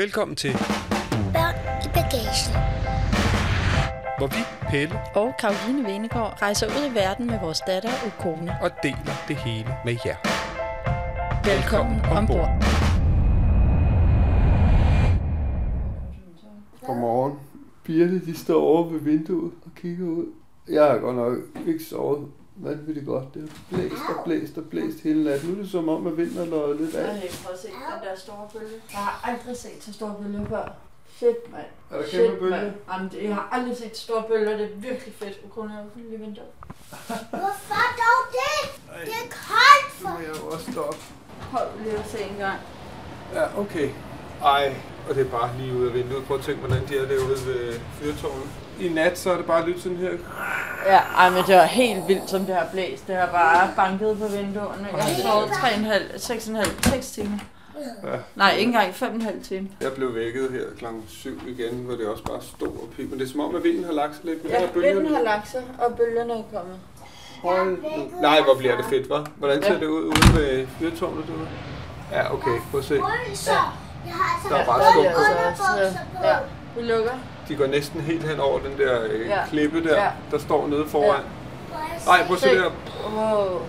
Velkommen til, Børn i bagagen. hvor vi, Pelle, og Karoline Venegård rejser ud i verden med vores datter Ukone. og deler det hele med jer. Velkommen ombord. Godmorgen. Pigerne, de står over ved vinduet og kigger ud. Jeg har godt nok ikke sovet vanvittigt godt. Det har blæst og blæst og blæst hele natten. Nu er det som om, at vinden er løjet lidt af. prøv at se den der store bølge. Jeg har aldrig set så store bølger før. Shit, mand. Er der kæmpe bølge? Jamen, jeg har aldrig set så store bølger. Det er virkelig fedt. Ukone har lige vinduet. Hvorfor dog det? Det er koldt Nu for... må jeg jo også stoppe. Hold lige at se en gang. Ja, okay. Ej, og det er bare lige ude af vinduet. Prøv at tænke, hvordan de er derude ved fyrtårnet. I nat, så er det bare lyttet sådan her. Ja, ej, men det var helt vildt, som det har blæst. Det har bare banket på vinduerne. Jeg har sovet 3,5, 6,5, 6 timer. Ja. Nej, ikke engang 5,5 timer. Jeg blev vækket her klokken 7 igen, hvor det også bare stod og pip. Men det er som om, at vinden har lagt sig lidt. Men Ja, her bølger- vinden har lagt sig, og bølgerne er kommet. Hold nu. Nej, hvor bliver det fedt, hva'? Hvordan ser Ja. det ud ude ved fyrtårnet derude? Ja, okay. Prøv at se. Har altså Der er bare underbukser på. Ja, vi lukker. De går næsten helt hen over den der øh, Ja. klippe der, Ja. der står nede foran. Jeg Nej, prøv at se Se. der. Wow.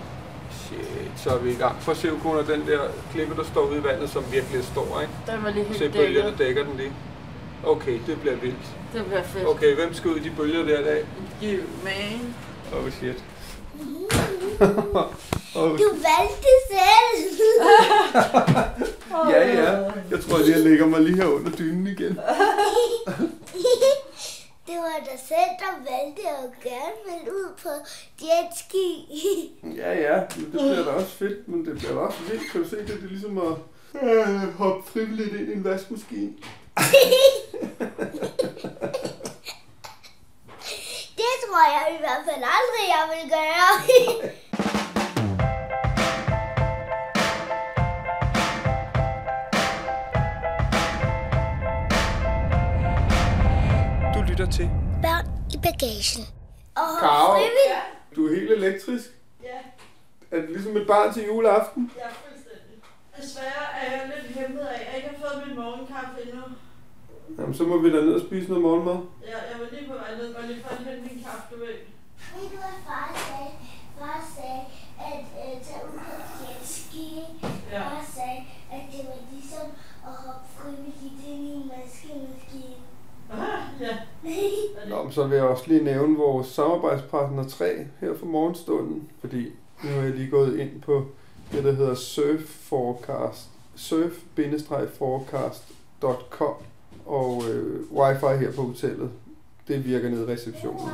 Shit, så er vi i gang. Prøv at se, Ukona, den der klippe, der står ude i vandet, som virkelig er stor, ikke? Den var lige Se, helt bølgerne dækket. dækker den lige. Okay, det bliver vildt. Det bliver fedt. Okay, hvem skal ud i de bølger der i dag? You man. Oh shit. oh, Du valgte selv. ja, ja. Jeg tror lige, jeg lægger mig lige her under dynen igen. Det var dig selv, der valgte at gerne ville ud på jetski. Ja, ja, men det bliver da også fedt, men det bliver da også vildt. Kan du se det? Det er ligesom at øh, hoppe frivilligt ind i en vaskemaskine. Det tror jeg i hvert fald aldrig, jeg vil gøre. Bagagen. Og Karo. Du er helt elektrisk. Ja, Er det ligesom et barn til juleaften? er fuldstændig. Desværre er jeg lidt hæmmet af, at jeg ikke har fået min morgenkaffe endnu. Jamen, så må vi da ned og spise noget morgenmad. Ja, jeg var lige på vej ned, og lige for at hente min kaffe, du ved. Ved du, hvad far sagde? Far sagde, at øh, tage ud på jetski. Ja. Far sagde, at det var ligesom at hoppe frivilligt ind i en vaskemaskine. Ah, ja. Nå, men så vil jeg også lige nævne vores samarbejdspartner 3 her for morgenstunden, fordi nu er jeg lige gået ind på det, der hedder Surf Forecast, surf-forecast.com, og øh, wifi her på hotellet, det virker nede i receptionen.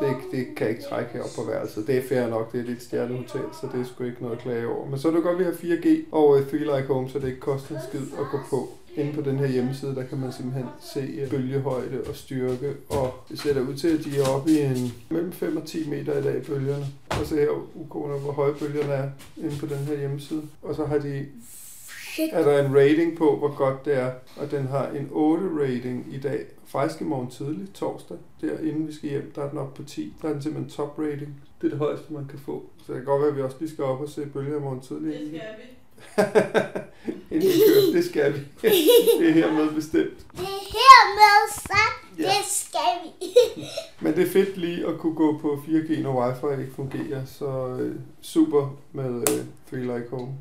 Det, det kan ikke trække herop på værelset. Det er fair nok, det er lidt stjernehotel, så det er sgu ikke noget at klage over. Men så er det godt, at vi har 4G og uh, Three Like Home, så det ikke koster en skid at gå på. Inde på den her hjemmeside, der kan man simpelthen se øh, bølgehøjde og styrke, og det ser da ud til, at de er oppe i en mellem 5 og 10 meter i dag, bølgerne. Og så her ukone, hvor høje bølgerne er inde på den her hjemmeside. Og så har de er der en rating på, hvor godt det er, og den har en 8 rating i dag. Faktisk i morgen tidlig, torsdag, der inden vi skal hjem, der er den op på 10. Der er den simpelthen top rating. Det er det højeste, man kan få. Så det kan godt være, at vi også lige skal op og se bølger i morgen tidlig. Det skal vi. inden vi kører, det skal vi. det er hermed bestemt. Det er hermed sagt, Ja. det skal vi. Men det er fedt lige at kunne gå på 4G, når wifi ikke fungerer. Så øh, super med øh, Free Like Home.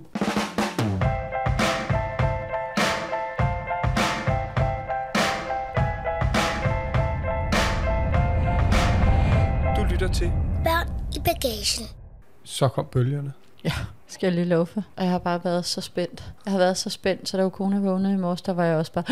Du lytter til Børn i bagagen. Så kom bølgerne. Skal jeg lige love for. Og jeg har bare været så spændt. Jeg har været så spændt, så da kone vågnede i morges, der var jeg også bare,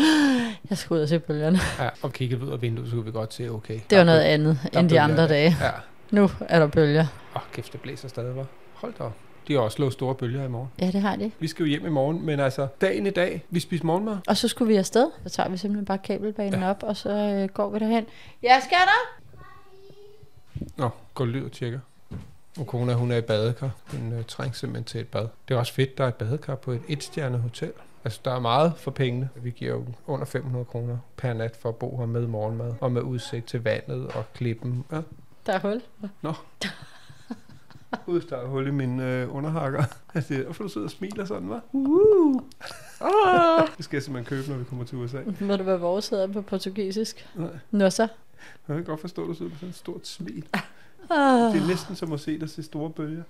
jeg skal ud og se bølgerne. Ja, og kiggede ud af vinduet, så kunne vi godt se, okay. Det var noget andet der end de andre dage. Ja. Nu er der bølger. Åh, kæft, det blæser stadig, var. Hold da op. De har også slået store bølger i morgen. Ja, det har de. Vi skal jo hjem i morgen, men altså, dagen i dag, vi spiser morgenmad. Og så skulle vi afsted. Så tager vi simpelthen bare kabelbanen ja. op, og så øh, går vi derhen. Ja, skatter! Nå, går ud og tjekker. Og kona, hun er i badekar. Hun øh, trænger simpelthen til et bad. Det er også fedt, der er et badekar på et etstjernet hotel. Altså, der er meget for pengene. Vi giver jo under 500 kroner per nat for at bo her med morgenmad. Og med udsigt til vandet og klippen. Ja, Der er hul. Nå. Ud, der er hul i min øh, underhakker. Altså, hvorfor du sidder og smiler sådan, hva'? Uh. Oh. Det skal jeg simpelthen købe, når vi kommer til USA. Må det være vores hedder på portugisisk? Nej. Nå så. Jeg kan godt forstå, at du sidder med sådan et stort smil. Oh. Det er næsten som at se dig se store bølger.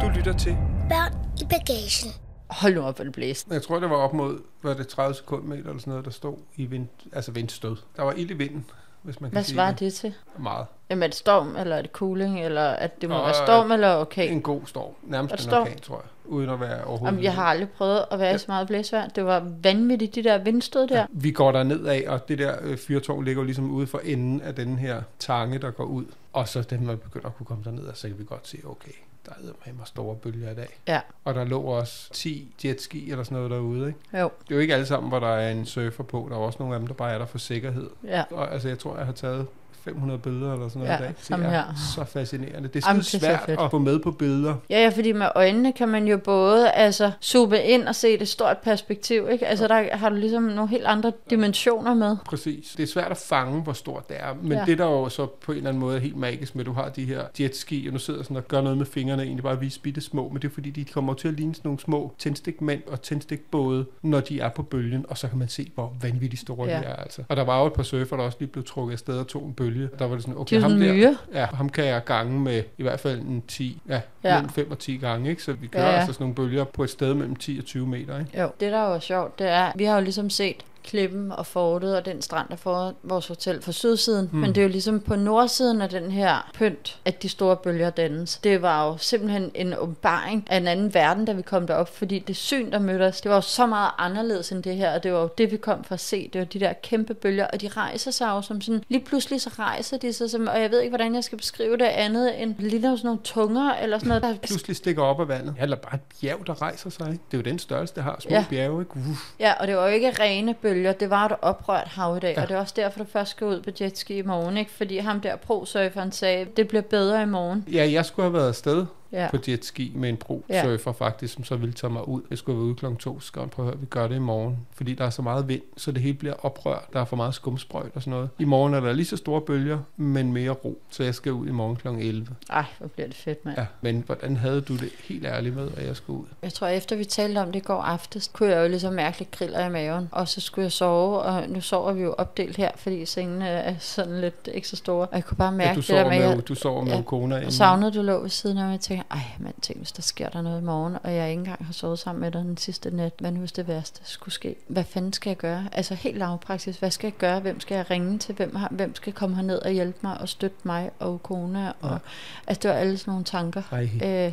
Du lytter til. Børn i bagagen. Hold nu op, hvor det blæste. Jeg tror, det var op mod var det 30 sekundmeter eller sådan noget, der stod i vind, altså vindstød. Der var ild i vinden, hvis man kan Hvad sige svarer det til? Meget. Jamen, er det storm, eller er det cooling, eller at det må Og, være storm eller okay? En god storm. Nærmest det en storm? orkan, tror jeg. Uden at være overhovedet. Jamen, jeg har aldrig prøvet at være i så meget blæsvejr. Det var vanvittigt, de der vindstød der. Vi går der nedad, og det der øh, fyrtårn ligger jo ligesom ude for enden af den her tange, der går ud. Og så da man begynder at kunne komme derned, så kan vi godt se, okay, der er med mig store bølger i dag. Ja. Og der lå også 10 jetski eller sådan noget derude, ikke? Jo, Det er jo ikke alle sammen, hvor der er en surfer på. Der er også nogle af dem, der bare er der for sikkerhed. ja. Og, altså, jeg tror, jeg har taget 500 billeder eller sådan noget Ja, i dag. Det er her. så fascinerende. Det er Jamen, det er svært fedt. at få med på billeder. Ja, ja, fordi med øjnene kan man jo både altså, zoome ind og se det stort perspektiv, ikke? Altså, der har du ligesom nogle helt andre dimensioner med. Præcis. Det er svært at fange, hvor stort det er. Men ja. Ja. det, der jo så på en eller anden måde er helt magisk med, at du har de her jetski, og nu sidder sådan og gør noget med fingrene, egentlig bare vise bitte små, men det er fordi, de kommer til at ligne sådan nogle små tændstikmænd og tændstikbåde, når de er på bølgen, og så kan man se, hvor vanvittigt store Ja. de er. Altså. Og der var jo et par surfer, der også lige blev trukket afsted og tog en bølge. Der var det sådan, okay, er ham der, myre. ja, ham kan jeg gange med i hvert fald en 10, ja, Ja. mellem 5 og 10 gange, ikke? Så vi kører Ja, ja, altså sådan nogle bølger på et sted mellem 10 og 20 meter, ikke? Jo, det der jo er sjovt, det er, vi har jo ligesom set klippen og fortet og den strand, der får vores hotel fra sydsiden. Mm. Men det er jo ligesom på nordsiden af den her pynt, at de store bølger dannes. Det var jo simpelthen en åbenbaring af en anden verden, da vi kom derop, fordi det syn, der mødte os, det var jo så meget anderledes end det her, og det var jo det, vi kom for at se. Det var de der kæmpe bølger, og de rejser sig jo som sådan, lige pludselig så rejser de sig, som, og jeg ved ikke, hvordan jeg skal beskrive det andet, end af sådan nogle tunger, eller sådan noget, der Pludselig stikker op af vandet. Ja, eller bare et bjerg, der rejser sig, ikke? Det er jo den størrelse, det har. Små ja. bjerge, ikke? Uff. Ja, og det var jo ikke rene bølger, det var et oprørt hav i dag. Ja. og det er også derfor, du først skal ud på jetski i morgen, ikke? Fordi ham der pro-surferen sagde, det bliver bedre i morgen. Ja, jeg skulle have været afsted Ja. på jetski med en pro-surfer ja. faktisk, som så ville tage mig ud. Jeg skulle være ude klokken to, så skal jeg prøve at høre, vi gør det i morgen. Fordi der er så meget vind, så det hele bliver oprørt. Der er for meget skumsprøjt og sådan noget. I morgen er der lige så store bølger, men mere ro. Så jeg skal ud i morgen klokken 11. Ej, hvor bliver det fedt, mand. Ja. Men hvordan havde du det helt ærligt med, at jeg skulle ud? Jeg tror, efter vi talte om det i går aftes, kunne jeg jo ligesom mærke lidt griller i maven. Og så skulle jeg sove, og nu sover vi jo opdelt her, fordi sengene er sådan lidt ekstra store. Og jeg kunne bare mærke Ja, du det der med, med, at du sover med ja, inde. savnede, du lå ved siden af mig, tænkte, ej, mand, tænk, hvis der sker der noget i morgen, og jeg ikke engang har sovet sammen med dig den sidste nat. Hvad nu, hvis det værste skulle ske? Hvad fanden skal jeg gøre? Altså helt lavpraksis, hvad skal jeg gøre? Hvem skal jeg ringe til? Hvem, har, hvem skal komme herned og hjælpe mig og støtte mig og kona? Og, Ja. Altså, det var alle sådan nogle tanker. Ej. Øh,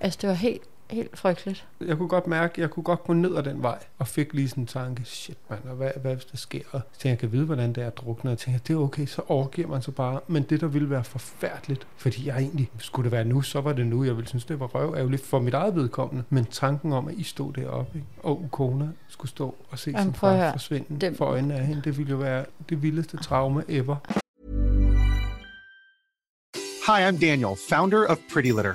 altså, det var helt, helt frygteligt. Jeg kunne godt mærke, jeg kunne godt gå ned ad den vej, og fik lige sådan en tanke, shit mand, og hvad, hvad hvis der sker? Og så tænkte jeg, kan vide, hvordan det er at drukne, og tænkte, det er okay, så overgiver man sig bare. Men det, der ville være forfærdeligt, fordi jeg egentlig, skulle det være nu, så var det nu, jeg ville synes, det var røv for mit eget vedkommende. Men tanken om, at I stod deroppe, ikke? og Ukona skulle stå og se Jamen, sin far forsvinde Det- det... for øjnene af hende, det ville jo være det vildeste traume ever. Hi, I'm Daniel, founder of Pretty Litter.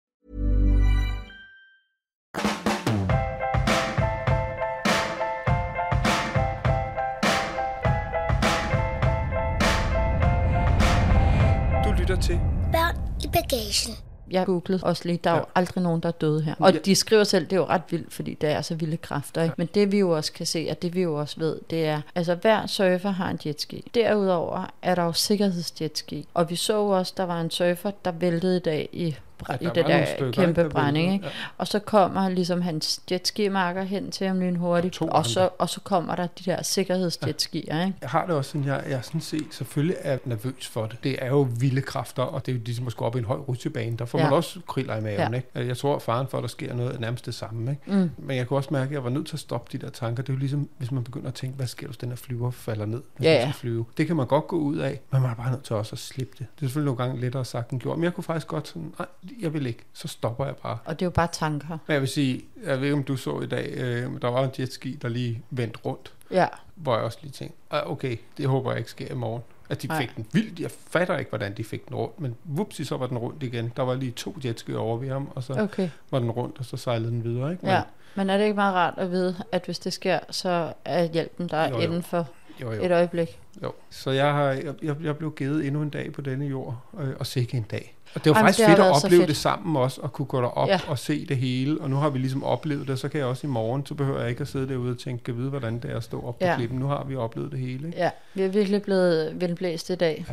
Til Børn i bagagen. Jeg googlede også lige, der er jo Ja. aldrig nogen, der er døde her. Og Ja. de skriver selv, det er jo ret vildt, fordi det er så vilde kræfter. Ikke? Men det vi jo også kan se, og det vi jo også ved, det er, altså hver surfer har en jetski. Derudover er der jo sikkerhedsjetski. Og vi så jo også, der var en surfer, der væltede i dag i Ja, i der det der stykker, kæmpe ikke, brænding. Ikke? ja. Og så kommer ligesom hans jetski-marker hen til ham lynhurtigt, Og og så, og så kommer der de der sikkerhedsjetskier. Ikke? Jeg har det også sådan, jeg, jeg sådan set selvfølgelig er nervøs for det. Det er jo vilde kræfter, og det er jo ligesom at skulle op i en høj rutsjebane. Der får Ja. man også kriller i maven, Ja. ikke? Jeg tror, at faren for, at der sker noget, er nærmest det samme, ikke? Mm. Men jeg kunne også mærke, at jeg var nødt til at stoppe de der tanker. Det er jo ligesom, hvis man begynder at tænke, hvad sker der, hvis den her flyver falder ned, hvis Ja, ja. skal flyve. Det kan man godt gå ud af, men man er bare nødt til også at slippe det. Det er selvfølgelig nogle gange lettere sagt end gjort, men jeg kunne faktisk godt sådan, nej, jeg vil ikke. Så stopper jeg bare. Og det er jo bare tanker. Men jeg vil sige, jeg ved ikke, om du så i dag, øh, der var en jetski, der lige vendte rundt Ja, hvor jeg også lige tænkte, "Ah, okay, det håber jeg ikke sker i morgen. At de Nej. fik den vildt. Jeg fatter ikke, hvordan de fik den rundt, men vupsi, så var den rundt igen. Der var lige to jetski over ved ham, og så okay. var den rundt, og så sejlede den videre. Ikke? Men, Ja. Men er det ikke meget rart at vide, at hvis det sker, så er hjælpen der Jo, jo. inden for jo, jo, et øjeblik? Jo. Så jeg, har, jeg, jeg, jeg blev givet endnu en dag på denne jord, øh, og sikke en dag. Og det var Jamen, faktisk det fedt at opleve fedt. det sammen også, og kunne gå derop Ja. og se det hele. Og nu har vi ligesom oplevet det, så kan jeg også i morgen, så behøver jeg ikke at sidde derude og tænke, kan vide, hvordan det er at stå op på Ja. klippen. Nu har vi oplevet det hele. Ikke? Ja, vi er virkelig blevet vindblæst i dag.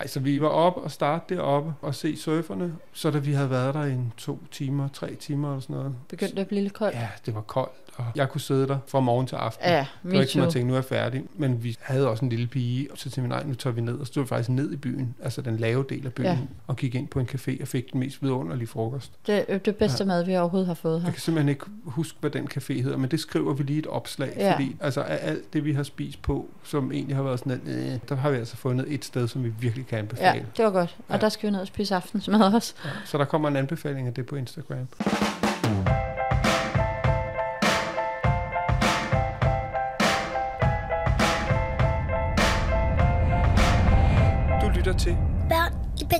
Ej, så vi var op og starte deroppe og se surferne. Så da vi havde været der i en to timer, tre timer eller sådan noget. Begyndte at blive lidt koldt. Ja, det var koldt. Og jeg kunne sidde der fra morgen til aften. Ja, det var ikke som, at tænkte, nu er jeg færdig. Men vi havde også en lille pige, og så tænkte vi, nej, nu tager vi ned. Og så stod vi faktisk ned i byen, altså den lave del af byen, Ja. og gik ind på en café og fik den mest vidunderlige frokost. Det er det bedste mad, vi overhovedet har fået her. Jeg kan simpelthen ikke huske, hvad den café hedder, men det skriver vi lige et opslag, Ja. fordi altså af alt det, vi har spist på, som egentlig har været sådan, at, øh, der har vi altså fundet et sted, som vi virkelig kan Ja, anbefale. det var godt. Og Ja. der skal vi ned og spise aftensmad også. Ja. Så der kommer en anbefaling af det på Instagram.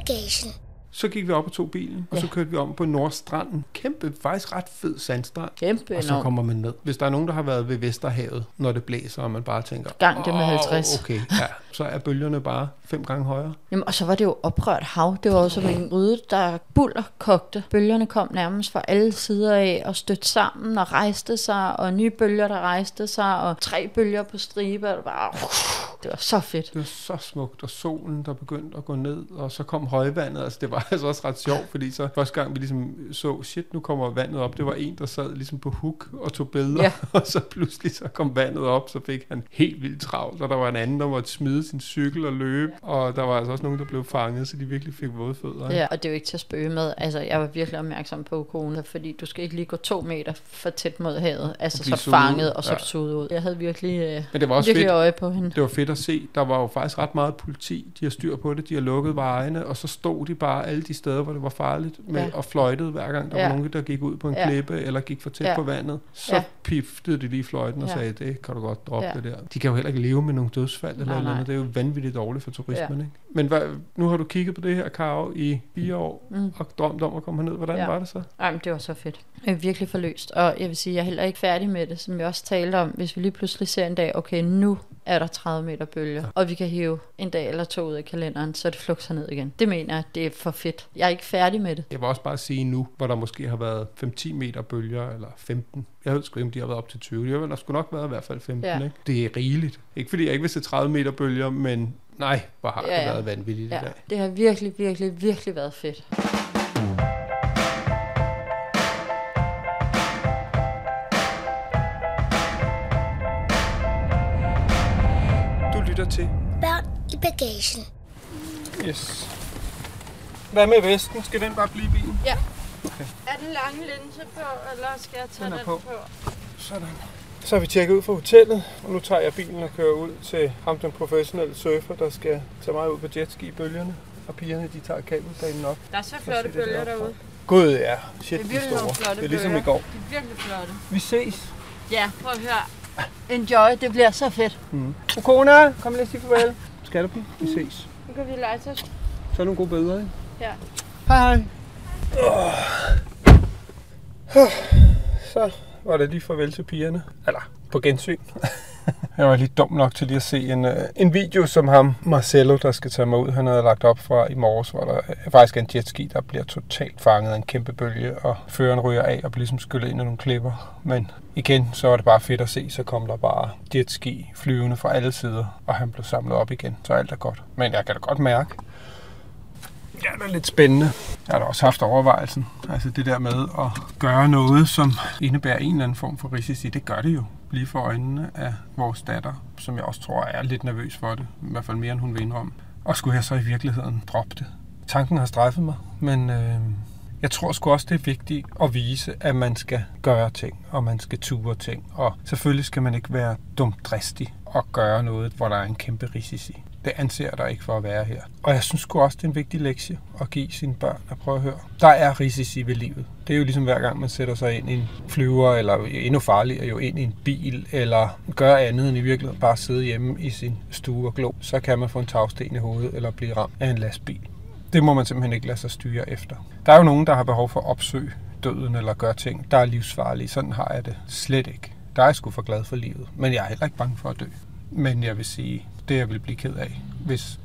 I bagagen. Så gik vi op og tog bilen, og så Ja. kørte vi om på Nordstranden. Kæmpe, faktisk ret fed sandstrand. Kæmpe Og så enormt. kommer man ned. Hvis der er nogen, der har været ved Vesterhavet, når det blæser, og man bare tænker... Gang det med "Åh, 50." Okay, ja. Så er bølgerne bare fem gange højere. Jamen, og så var det jo oprørt hav. Det var jo som en gryde, der buller kogte. Bølgerne kom nærmest fra alle sider af og stødte sammen og rejste sig, og nye bølger, der rejste sig, og tre bølger på stribe. Og det, var, det var så fedt. Det var så smukt, og solen, der begyndte at gå ned, og så kom højvandet. Altså, det var altså også ret sjovt, fordi så første gang vi ligesom så, shit, nu kommer vandet op. Det var en, der sad ligesom på hook og tog billeder, Ja. og så pludselig så kom vandet op, så fik han helt vildt travlt, og der var en anden, der måtte smide sin cykel og løbe, og der var altså også nogen, der blev fanget, så de virkelig fik våde fødder. ikke? Ja, og det er jo ikke til at spøge med. Altså, jeg var virkelig opmærksom på corona, fordi du skal ikke lige gå to meter for tæt mod havet. Altså, så suget fanget, og så Ja. suget ud. Jeg havde virkelig, øh, Men det var også virkelig fedt. øje på hende. Det var fedt at se. Der var jo faktisk ret meget politi. De har styr på det. De har lukket vejene, og så stod de bare alle de steder, hvor det var farligt, med, Ja. og fløjtede hver gang der Ja. var nogen, der gik ud på en Ja. klippe, eller gik for tæt Ja. på vandet. Så Ja. piftede de lige fløjten og Ja. sagde, det kan du godt droppe Ja. det der. De kan jo heller ikke leve med nogle dødsfald eller Nej, noget. nej. andet. Det er jo vanvittigt dårligt for turismen. Ja. Ikke? Men hvad, nu har du kigget på det her Karo i fire år, Mm. og drømt om at komme herned. Hvordan Ja. var det så? Ej, men det var så fedt. Jeg er virkelig forløst. Og jeg vil sige, jeg er heller ikke færdig med det, som jeg også talte om. Hvis vi lige pludselig ser en dag, okay, nu er der 30 meter bølger, og vi kan hive en dag eller to ud af kalenderen, så det flugter ned igen. Det mener jeg, det er for fedt. Jeg er ikke færdig med det. Jeg vil også bare sige nu, hvor der måske har været 5-10 meter bølger, eller 15. Jeg ved sgu ikke, om de har været op til 20. Det har vel sgu nok været i hvert fald 15, Ja. ikke? Det er rigeligt. Ikke fordi jeg ikke vil se 30 meter bølger, men nej, hvor har Ja, det været vanvittigt Ja, i dag. det har virkelig, virkelig, virkelig været fedt. Bagagen. Yes. Hvad med vesten? Skal den bare blive i bilen? Ja. Er den lange linse på, eller skal jeg tage Den er den, på. på? Sådan. Så har vi tjekket ud fra hotellet, og nu tager jeg bilen og kører ud til ham, den professionelle surfer, der skal tage mig ud på jetski i bølgerne. Og pigerne, de tager kabelbanen op. Der er så flotte det bølger derude. Gud, ja. Shit, Det er de virkelig store. nogle flotte Det er ligesom bølger. i går. De er virkelig flotte. Vi ses. Ja, prøv at høre. Enjoy, det bliver så fedt. Ukona, kom lige og sige farvel. Skal du Vi ses. Nu kan vi lege til. Så er nogle gode billeder, ikke? Ja. Hej. Så var det lige farvel til pigerne. Eller på gensyn. Jeg var lige dum nok til lige at se en, øh, en video, som ham, Marcelo, der skal tage mig ud, han havde lagt op fra i morges, hvor der øh, faktisk er en jetski, der bliver totalt fanget af en kæmpe bølge, og føreren ryger af og bliver ligesom skyllet ind i nogle klipper. Men igen, så var det bare fedt at se, så kom der bare jetski flyvende fra alle sider, og han blev samlet op igen, så alt er godt. Men jeg kan da godt mærke, Ja, det er lidt spændende. Jeg har da også haft overvejelsen. Altså det der med at gøre noget, som indebærer en eller anden form for risici, det gør det jo lige for øjnene af vores datter, som jeg også tror er lidt nervøs for det. I hvert fald mere, end hun vil indrømme. Og skulle jeg så i virkeligheden droppe det? Tanken har strejfet mig, men øh, jeg tror sgu også, det er vigtigt at vise, at man skal gøre ting, og man skal ture ting. Og selvfølgelig skal man ikke være dumdristig og gøre noget, hvor der er en kæmpe risici. Det anser der ikke for at være her. Og jeg synes også, det er en vigtig lektie at give sine børn at prøve at høre. Der er risici ved livet. Det er jo ligesom hver gang, man sætter sig ind i en flyver, eller endnu farligere jo ind i en bil, eller gør andet end i virkeligheden bare sidde hjemme i sin stue og glo. Så kan man få en tagsten i hovedet, eller blive ramt af en lastbil. Det må man simpelthen ikke lade sig styre efter. Der er jo nogen, der har behov for at opsøge døden, eller gøre ting, der er livsfarlige. Sådan har jeg det slet ikke. Der er jeg sgu for glad for livet, men jeg er heller ikke bange for at dø. Men jeg vil sige, det jeg vil blive ked af, hvis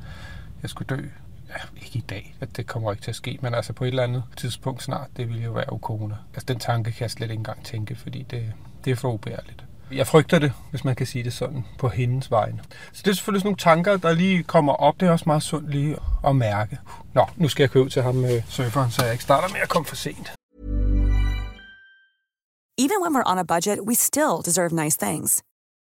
jeg skulle dø, ja, ikke i dag, at det kommer ikke til at ske, men altså på et eller andet tidspunkt snart, det ville jo være ukone. Altså den tanke kan jeg slet ikke engang tænke, fordi det, det er for ubærligt. Jeg frygter det, hvis man kan sige det sådan, på hendes vegne. Så det er selvfølgelig sådan nogle tanker, der lige kommer op. Det er også meget sundt lige at mærke. Nå, nu skal jeg køre ud til ham med surferen, så jeg ikke starter med at komme for sent. Even when we're on a budget, we still deserve nice things.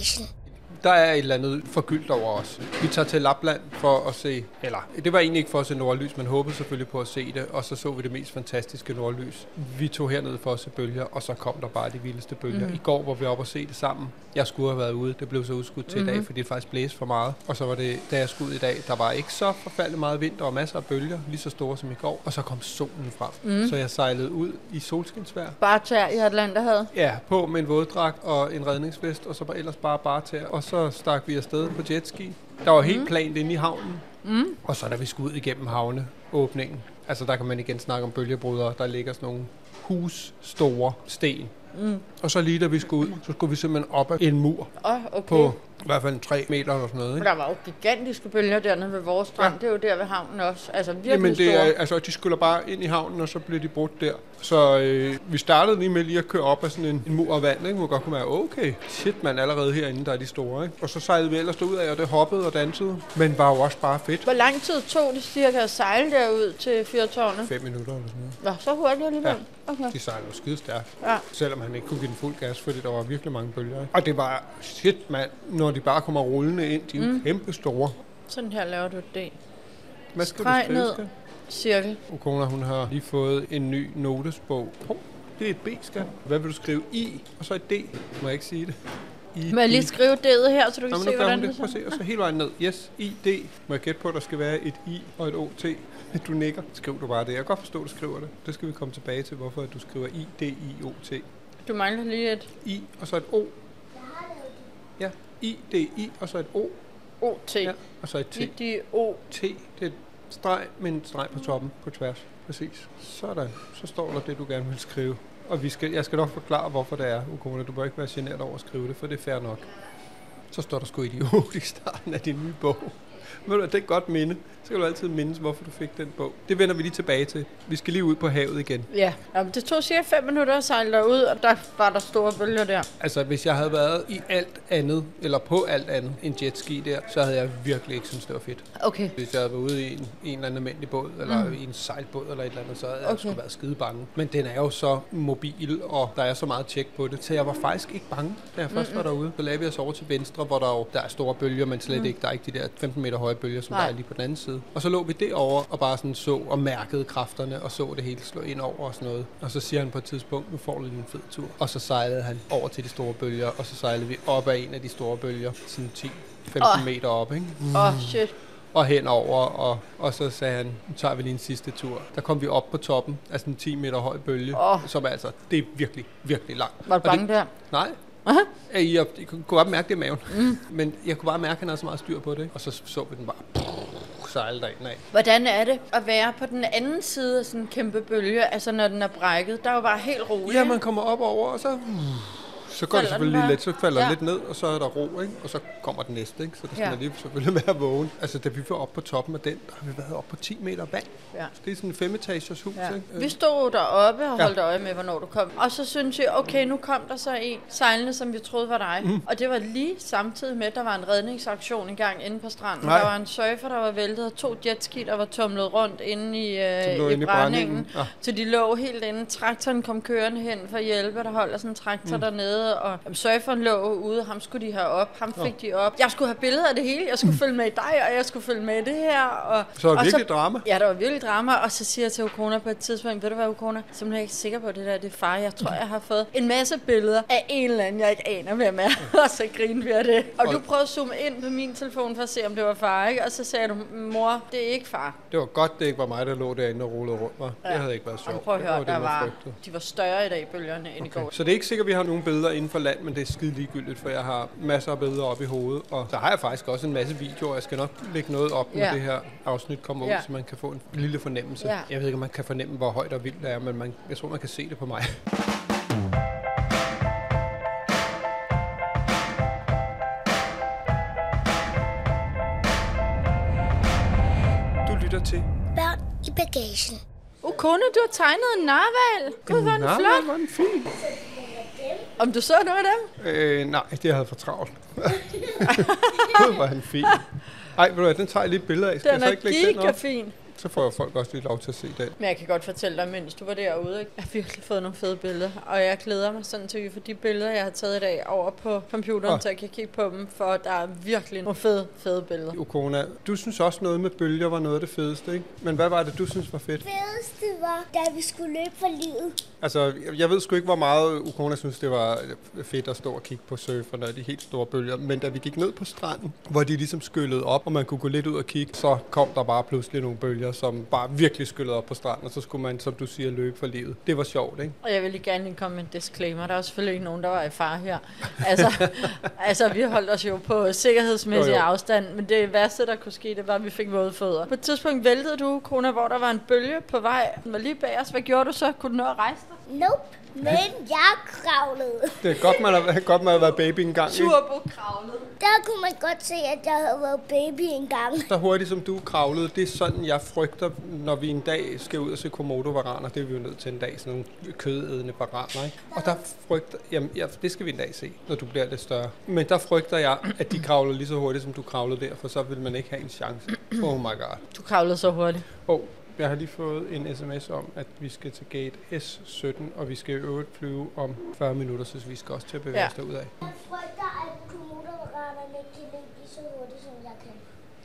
I bagagen. Der er et eller andet forgyldt over os. Vi tager til Lapland for at se, eller det var egentlig ikke for at se nordlys, men håbede selvfølgelig på at se det, og så så vi det mest fantastiske nordlys. Vi tog herned for at se bølger, og så kom der bare de vildeste bølger. Mm. I går var vi oppe og se det sammen. Jeg skulle have været ude, det blev så udskudt til mm. i dag, fordi det faktisk blæste for meget. Og så var det, da jeg skulle ud i dag, der var ikke så forfærdeligt meget vind, var masser af bølger, lige så store som i går, og så kom solen frem. Mm. Så jeg sejlede ud i solskinsvejr, Bare tær i Atlanterhavet. Ja, på med en våddragt og en redningsvest, og så bare ellers bare bare til. Og så stak vi afsted på jetski. Der var helt mm. plant inde i havnen. Mm. Og så da vi skulle ud igennem havneåbningen, altså der kan man igen snakke om bølgebrydere, der ligger sådan nogle husstore sten. Mm. Og så lige da vi skulle ud, så skulle vi simpelthen op ad en mur oh, okay. på i hvert fald 3 meter eller sådan noget. Men Ikke? der var jo gigantiske bølger dernede ved vores strand. Ja. Det er jo der ved havnen også. Altså virkelig Jamen det store. er, altså de skyller bare ind i havnen, og så bliver de brudt der. Så øh, vi startede lige med lige at køre op af sådan en, en mur af vand, ikke? Hvor godt kunne være, okay, shit man, allerede herinde, der er de store, ikke? Og så sejlede vi ellers derud af, og det hoppede og dansede, men var jo også bare fedt. Hvor lang tid tog det cirka at sejle derud til fyrtårnet? 5 minutter eller sådan noget. Nå, så hurtigt alligevel. Ja. Okay. De sejlede jo skide stærkt, Ja. selvom han ikke kunne give den fuld gas, fordi der var virkelig mange bølger. Ikke? Og det var shit, mand, når de bare kommer rullende ind, de er jo mm. kæmpe store. Sådan her laver du et D. Hvad skal Streg du ned. Cirkel. Ukona, hun har lige fået en ny notesbog. Hov, det er et B, skal. Hvad vil du skrive? I, og så et D. Må jeg ikke sige det? I, Må jeg lige skrive D'et her, så du Nå, kan men se, hvordan det det. At se, og så hele vejen ned. Yes, I, D. Må jeg gætte på, at der skal være et I og et OT? Du nikker. Skriv du bare det. Jeg kan godt forstå, at du skriver det. Det skal vi komme tilbage til, hvorfor du skriver I, D, I, O, T. Du mangler lige et I, og så et O. Ja, I, D, I, og så et O. OT. Ja, og så et T. I de O. T, det er streg med en streg på toppen, på tværs. Præcis. Sådan. Så står der det, du gerne vil skrive. Og vi skal, jeg skal nok forklare, hvorfor det er, Ukona. Du bør ikke være generet over at skrive det, for det er fair nok. Så står der sgu idiot i starten af din nye bog. Hvad, det er et godt minde. Så kan du altid mindes, hvorfor du fik den bog. Det vender vi lige tilbage til. Vi skal lige ud på havet igen. Ja, Jamen, det tog cirka 5 minutter at sejle derud, og der var der store bølger der. Altså, hvis jeg havde været i alt andet, eller på alt andet end jetski der, så havde jeg virkelig ikke synes det var fedt. Okay. Hvis jeg havde været ude i en, en eller anden almindelig båd, eller mm. i en sejlbåd eller et eller andet, så havde jeg Okay. sgu været skide bange. Men den er jo så mobil, og der er så meget tjek på det, så jeg var faktisk ikke bange, da jeg først var derude. Så lagde vi os over til venstre, hvor der jo der er store bølger, men slet mm. ikke, der er ikke de der 15 meter høje bølger, som Nej. der er lige på den anden side. Og så lå vi derovre og bare sådan så og mærkede kræfterne, og så det hele slå ind over og sådan noget. Og så siger han på et tidspunkt, nu får du lige en fed tur. Og så sejlede han over til de store bølger, og så sejlede vi op ad en af de store bølger, sådan 10 15 Åh. meter op, ikke? Åh, oh, shit. og henover, og, og så sagde han, nu tager vi lige en sidste tur. Der kom vi op på toppen af sådan en 10 meter høj bølge, Åh. som altså, det er virkelig, virkelig langt. Var du bange det, der? Nej. Aha. Jeg, jeg, jeg kunne bare mærke det i maven. Mm. Men jeg kunne bare mærke, at han havde så meget styr på det. Og så så vi den bare sejle derind af. Hvordan er det at være på den anden side af sådan en kæmpe bølge, altså når den er brækket? Der er jo bare helt roligt. Ja, man kommer op over, og så... Så går det selvfølgelig lidt, så falder Ja. ja. lidt ned, og så er der ro, ikke? og så kommer den næste, ikke? så der skal Ja. lige selvfølgelig være vågen. Altså, da vi var oppe på toppen af den, der har vi været oppe på 10 meter vand. Ja. Så det er sådan en femetagers hus, Ja. ikke? Vi stod deroppe og Ja. holdt øje med, hvornår du kom. Og så synes jeg, okay, nu kom der så en sejlende, som vi troede var dig. Mm. Og det var lige samtidig med, at der var en redningsaktion i gang inde på stranden. Nej. Der var en surfer, der var væltet, og to jetski, der var tumlet rundt inde i, øh, inde i i brændingen. brændingen. Ja. Så de lå helt inde. Traktoren kom kørende hen for at hjælpe. Der holder sådan en traktor mm. dernede. Og jamen, surferen lå ude. Ham skulle de have op. Ham fik de op. Jeg skulle have billeder af det hele. Jeg skulle følge med i dig, og jeg skulle følge med i det her. Og, Så var det og virkelig drama. Ja, der var virkelig drama, og så siger jeg til Okona på et tidspunkt, ved du hvad, Okona, jeg er simpelthen ikke sikker på det der, det er far. Jeg tror, jeg har fået en masse billeder af en eller anden, jeg ikke aner, hvem er, og så griner vi af det. Og du prøvede at zoome ind på min telefon for at se, om det var far, ikke? Og så sagde du, mor, det er ikke far. Det var godt, det ikke var mig, der lå derinde og rullede rundt. Var. Ja. Det havde ikke været Og sjovt. prøv at Det høre, det, der var, de var større i dag, bølgerne, end i går. Så det er ikke sikkert, vi har nogle billeder inden for land, men det er skide ligegyldigt, for jeg har masser af billeder op i hovedet. Og så har jeg faktisk også en masse videoer. Jeg skal nok lægge noget op, når Ja. det her afsnit kommer ud, Ja. så man kan få en lille fornemmelse. Ja. Jeg ved ikke, om man kan fornemme, hvor højt og vildt det er, men man, jeg tror, man kan se det på mig. Du lytter til Børn i bagagen. Okona, du har tegnet en narval. Gud, hvor er den flot. hvor er den fin. Om du så noget af dem? Øh, nej, det havde jeg for travlt. Hvor er den fin. Ej, ved du hvad, den tager jeg lige et billede af. Skal Den jeg så er ikke lægge den op? fin. Så får jeg folk også lige lov til at se den. Men jeg kan godt fortælle dig, mens du var derude, ikke? jeg har virkelig fået nogle fede billeder, og jeg glæder mig sådan til, at vi får de billeder, jeg har taget i dag, over på computeren, Ah. så jeg kan kigge på dem, for der er virkelig nogle fede, fede billeder. Okona, du synes også noget med bølger var noget af det fedeste, ikke? Men hvad var det, du synes var fedt? Fedeste var, da vi skulle løbe for livet. Altså, jeg- ved sgu ikke, hvor meget Okona synes, det var fedt at stå og kigge på surferne og de helt store bølger. Men da vi gik ned på stranden, hvor de ligesom skyllede op, og man kunne gå lidt ud og kigge, så kom der bare pludselig nogle bølger, som bare virkelig skyllede op på stranden, og så skulle man, som du siger, løbe for livet. Det var sjovt, ikke? Og jeg vil lige gerne lige komme med en disclaimer. Der er selvfølgelig ikke nogen, der var i far her. Altså, altså vi holdt os jo på sikkerhedsmæssig Jo, jo. afstand, men det værste, der kunne ske, det var, at vi fik våde fødder. På et tidspunkt væltede du, kona, hvor der var en bølge på vej. Den var lige bag os. Hvad gjorde du så? Kunne du nå at rejse dig? Nope. Men jeg kravlede. Det er godt, man har, godt, man har været baby en gang, ikke? Turbo-kravlede. Der kunne man godt se, at jeg havde været baby engang. Så hurtigt som du kravlede, det er sådan, jeg frygter, når vi en dag skal ud og se komodo-varaner. Det er vi jo nødt til en dag, sådan nogle kødædende varaner, ikke? Og der frygter, jamen, ja, det skal vi en dag se, når du bliver lidt større. Men der frygter jeg, at de kravler lige så hurtigt, som du kravlede der, for så vil man ikke have en chance. Oh my god. Du kravlede så hurtigt. Og jeg har lige fået en sms om, at vi skal til gate S17, og vi skal i øvrigt flyve om 40 minutter, så vi skal også til at bevæge Ja. os derud af. Jeg frygter, at komodovaranerne kan løbe lige så hurtigt, som.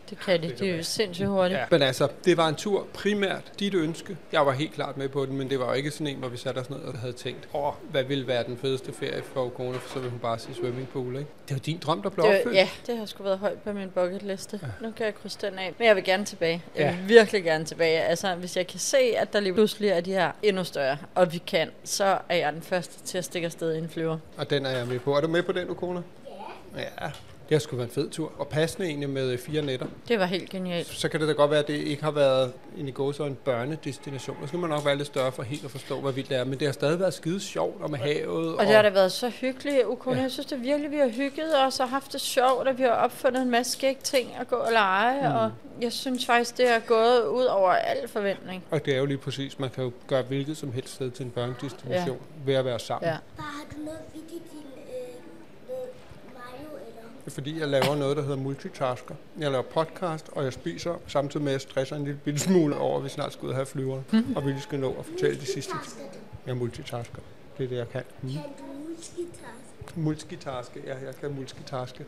Det kan de. De er jo sindssygt hurtigt. Ja. Men altså, det var en tur primært dit ønske. Jeg var helt klart med på den, men det var jo ikke sådan en, hvor vi satte os ned og havde tænkt, åh, hvad ville være den fedeste ferie for kone, for så ville hun bare sige swimmingpool, ikke? Det var din drøm, der blev Det, opfyldt. ja, det har sgu været højt på min bucketliste. Ja. Nu kan jeg krydse den af. Men jeg vil gerne tilbage. Jeg Ja. vil virkelig gerne tilbage. Altså, hvis jeg kan se, at der lige pludselig er de her endnu større, og vi kan, så er jeg den første til at stikke afsted i en flyver. Og den er jeg med på. Er du med på den, du kone? Ja, det har sgu været en fed tur. Og passende egentlig med øh, fire nætter. Det var helt genialt. Så kan det da godt være, at det ikke har været en i går så en børnedestination. Og så skal man nok være lidt større for helt at forstå, hvor vildt det er. Men det har stadig været skide sjovt og med havet. Og det har da været så hyggeligt, Ukone. Ja. Jeg synes det virkelig, vi har hygget os og haft det sjovt, og vi har opfundet en masse skæg ting at gå og lege. Mm. Og jeg synes faktisk, det er gået ud over al forventning. Og det er jo lige præcis, man kan jo gøre hvilket som helst sted til en børnedestination ja. ved at være sammen. Ja. Bare har du noget vidt i din øh, med Mario eller? Det er fordi, jeg laver noget, der hedder multitasker. Jeg laver podcast, og jeg spiser, samtidig med at jeg stresser en lille bitte smule over, at vi snart skal ud og have flyveren. Mm. Og vi skal nå at fortælle de sidste. Jeg multitasker. Det er det, jeg kan. Mm. Kan du multitask? Multitaske. Ja, jeg kan multitaske.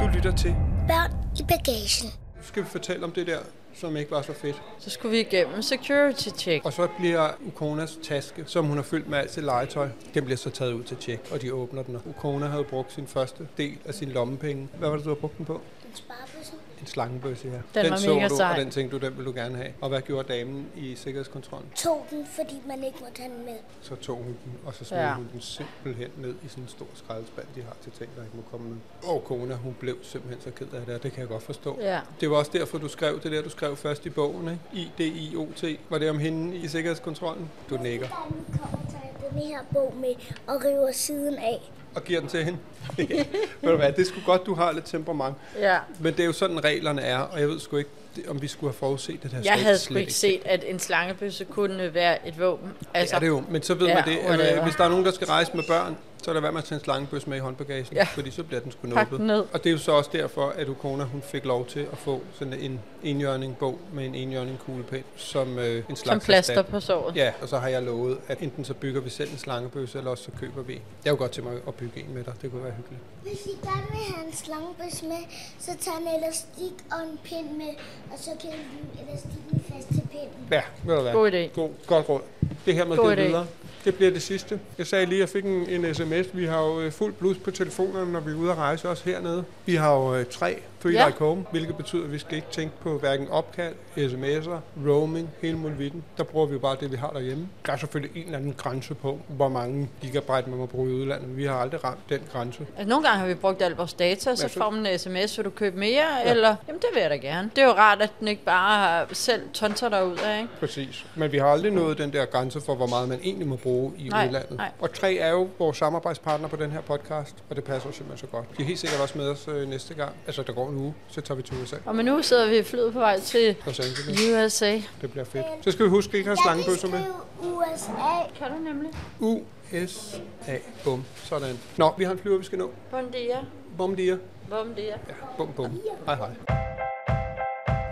Du lytter til. Børn i bagagen. Nu skal vi fortælle om det der, som ikke var så fedt. Så skulle vi igennem security check. Og så bliver Ukonas taske, som hun har fyldt med alt sit legetøj, den bliver så taget ud til tjek, og de åbner den. Og Ukona havde brugt sin første del af sin lommepenge. Hvad var det, du havde brugt den på? En sparebøsse. En slangebøsse, ja. Den var så mega du, sej. og den tænkte du, den vil du gerne have. Og hvad gjorde damen i sikkerhedskontrollen? Tog den, fordi man ikke må tage den med. Så tog hun den, og så smed Ja. hun den simpelthen ned i sådan en stor skraldespand, de har til ting, der ikke må komme med. Og kona, hun blev simpelthen så ked af det, og det kan jeg godt forstå. Ja. Det var også derfor, du skrev det der, du skrev først i bogen, ikke? IDIOT. Var det om hende i sikkerhedskontrollen? Du nikker. Nu kommer, tager jeg den her bog med og river siden af. Og giver den til hende. ja. Ved du hvad, det er sgu godt, du har lidt temperament. Ja. Men det er jo sådan, reglerne er, og jeg ved sgu ikke, om vi skulle have forudset det her. Jeg havde sgu ikke set, at en slangebøsse kunne være et våben. Altså, det er det jo, men så ved Ja, man det, at øh, hvis der er nogen, der skal rejse med børn, så er der værd med at tage en slangebøs med i håndbagagen, Ja. fordi så bliver den sgu nubbet. den ned. Og det er jo så også derfor, at Ukona hun fik lov til at få sådan en enhjørning bog med en enhjørning kuglepen, som øh, en slags Som plaster på såret. Ja, og så har jeg lovet, at enten så bygger vi selv en slangebøsse, eller også så køber vi. Jeg kunne godt til mig at bygge en med dig. Det kunne være hyggeligt. Hvis I gerne vil have en slangebøs med, så tag en elastik og en pind med, og så kan I blive elastikken fast til pinden. Ja, ved du hvad? God idé. God, godt råd. Det her med God idé. videre. Det bliver det sidste. Jeg sagde lige, at jeg fik en, en sms. Vi har jo øh, fuld blus på telefonerne, når vi er ude at rejse også hernede. Vi har jo øh, tre Three Ja. Like Home, hvilket betyder, at vi skal ikke tænke på hverken opkald, sms'er, roaming, hele muligheden. Der bruger vi jo bare det, vi har derhjemme. Der er selvfølgelig en eller anden grænse på, hvor mange gigabyte man må bruge i udlandet, men vi har aldrig ramt den grænse. Altså, nogle gange har vi brugt al vores data, så får man en sms, vil du købe mere? Ja. Eller, jamen det vil jeg da gerne. Det er jo rart, at den ikke bare selv tonser derud af, ikke? Præcis. Men vi har aldrig nået den der grænse for, hvor meget man egentlig må bruge i Nej, udlandet. nej. Og tre er jo vores samarbejdspartner på den her podcast, og det passer simpelthen så godt. De er helt sikkert også med os øh, næste gang. Altså, der går en uge, så tager vi til USA. Og men nu sidder vi i flyet på vej til Los Angeles. USA. Det bliver fedt. Så skal vi huske at ikke have Jeg vil slangebøsser med. USA. Kan du nemlig? USA. Bum. Sådan. Nå, vi har en flyver, vi skal nå. Bon dia. Bum dia. Bom dia. Ja, bum bum. Hej hej.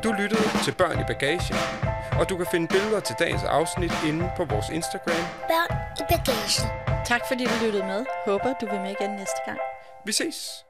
Du lyttede til Børn i Bagagen, og du kan finde billeder til dagens afsnit inde på vores Instagram. Børn i bagagen. Tak fordi du lyttede med. Håber du vil med igen næste gang. Vi ses!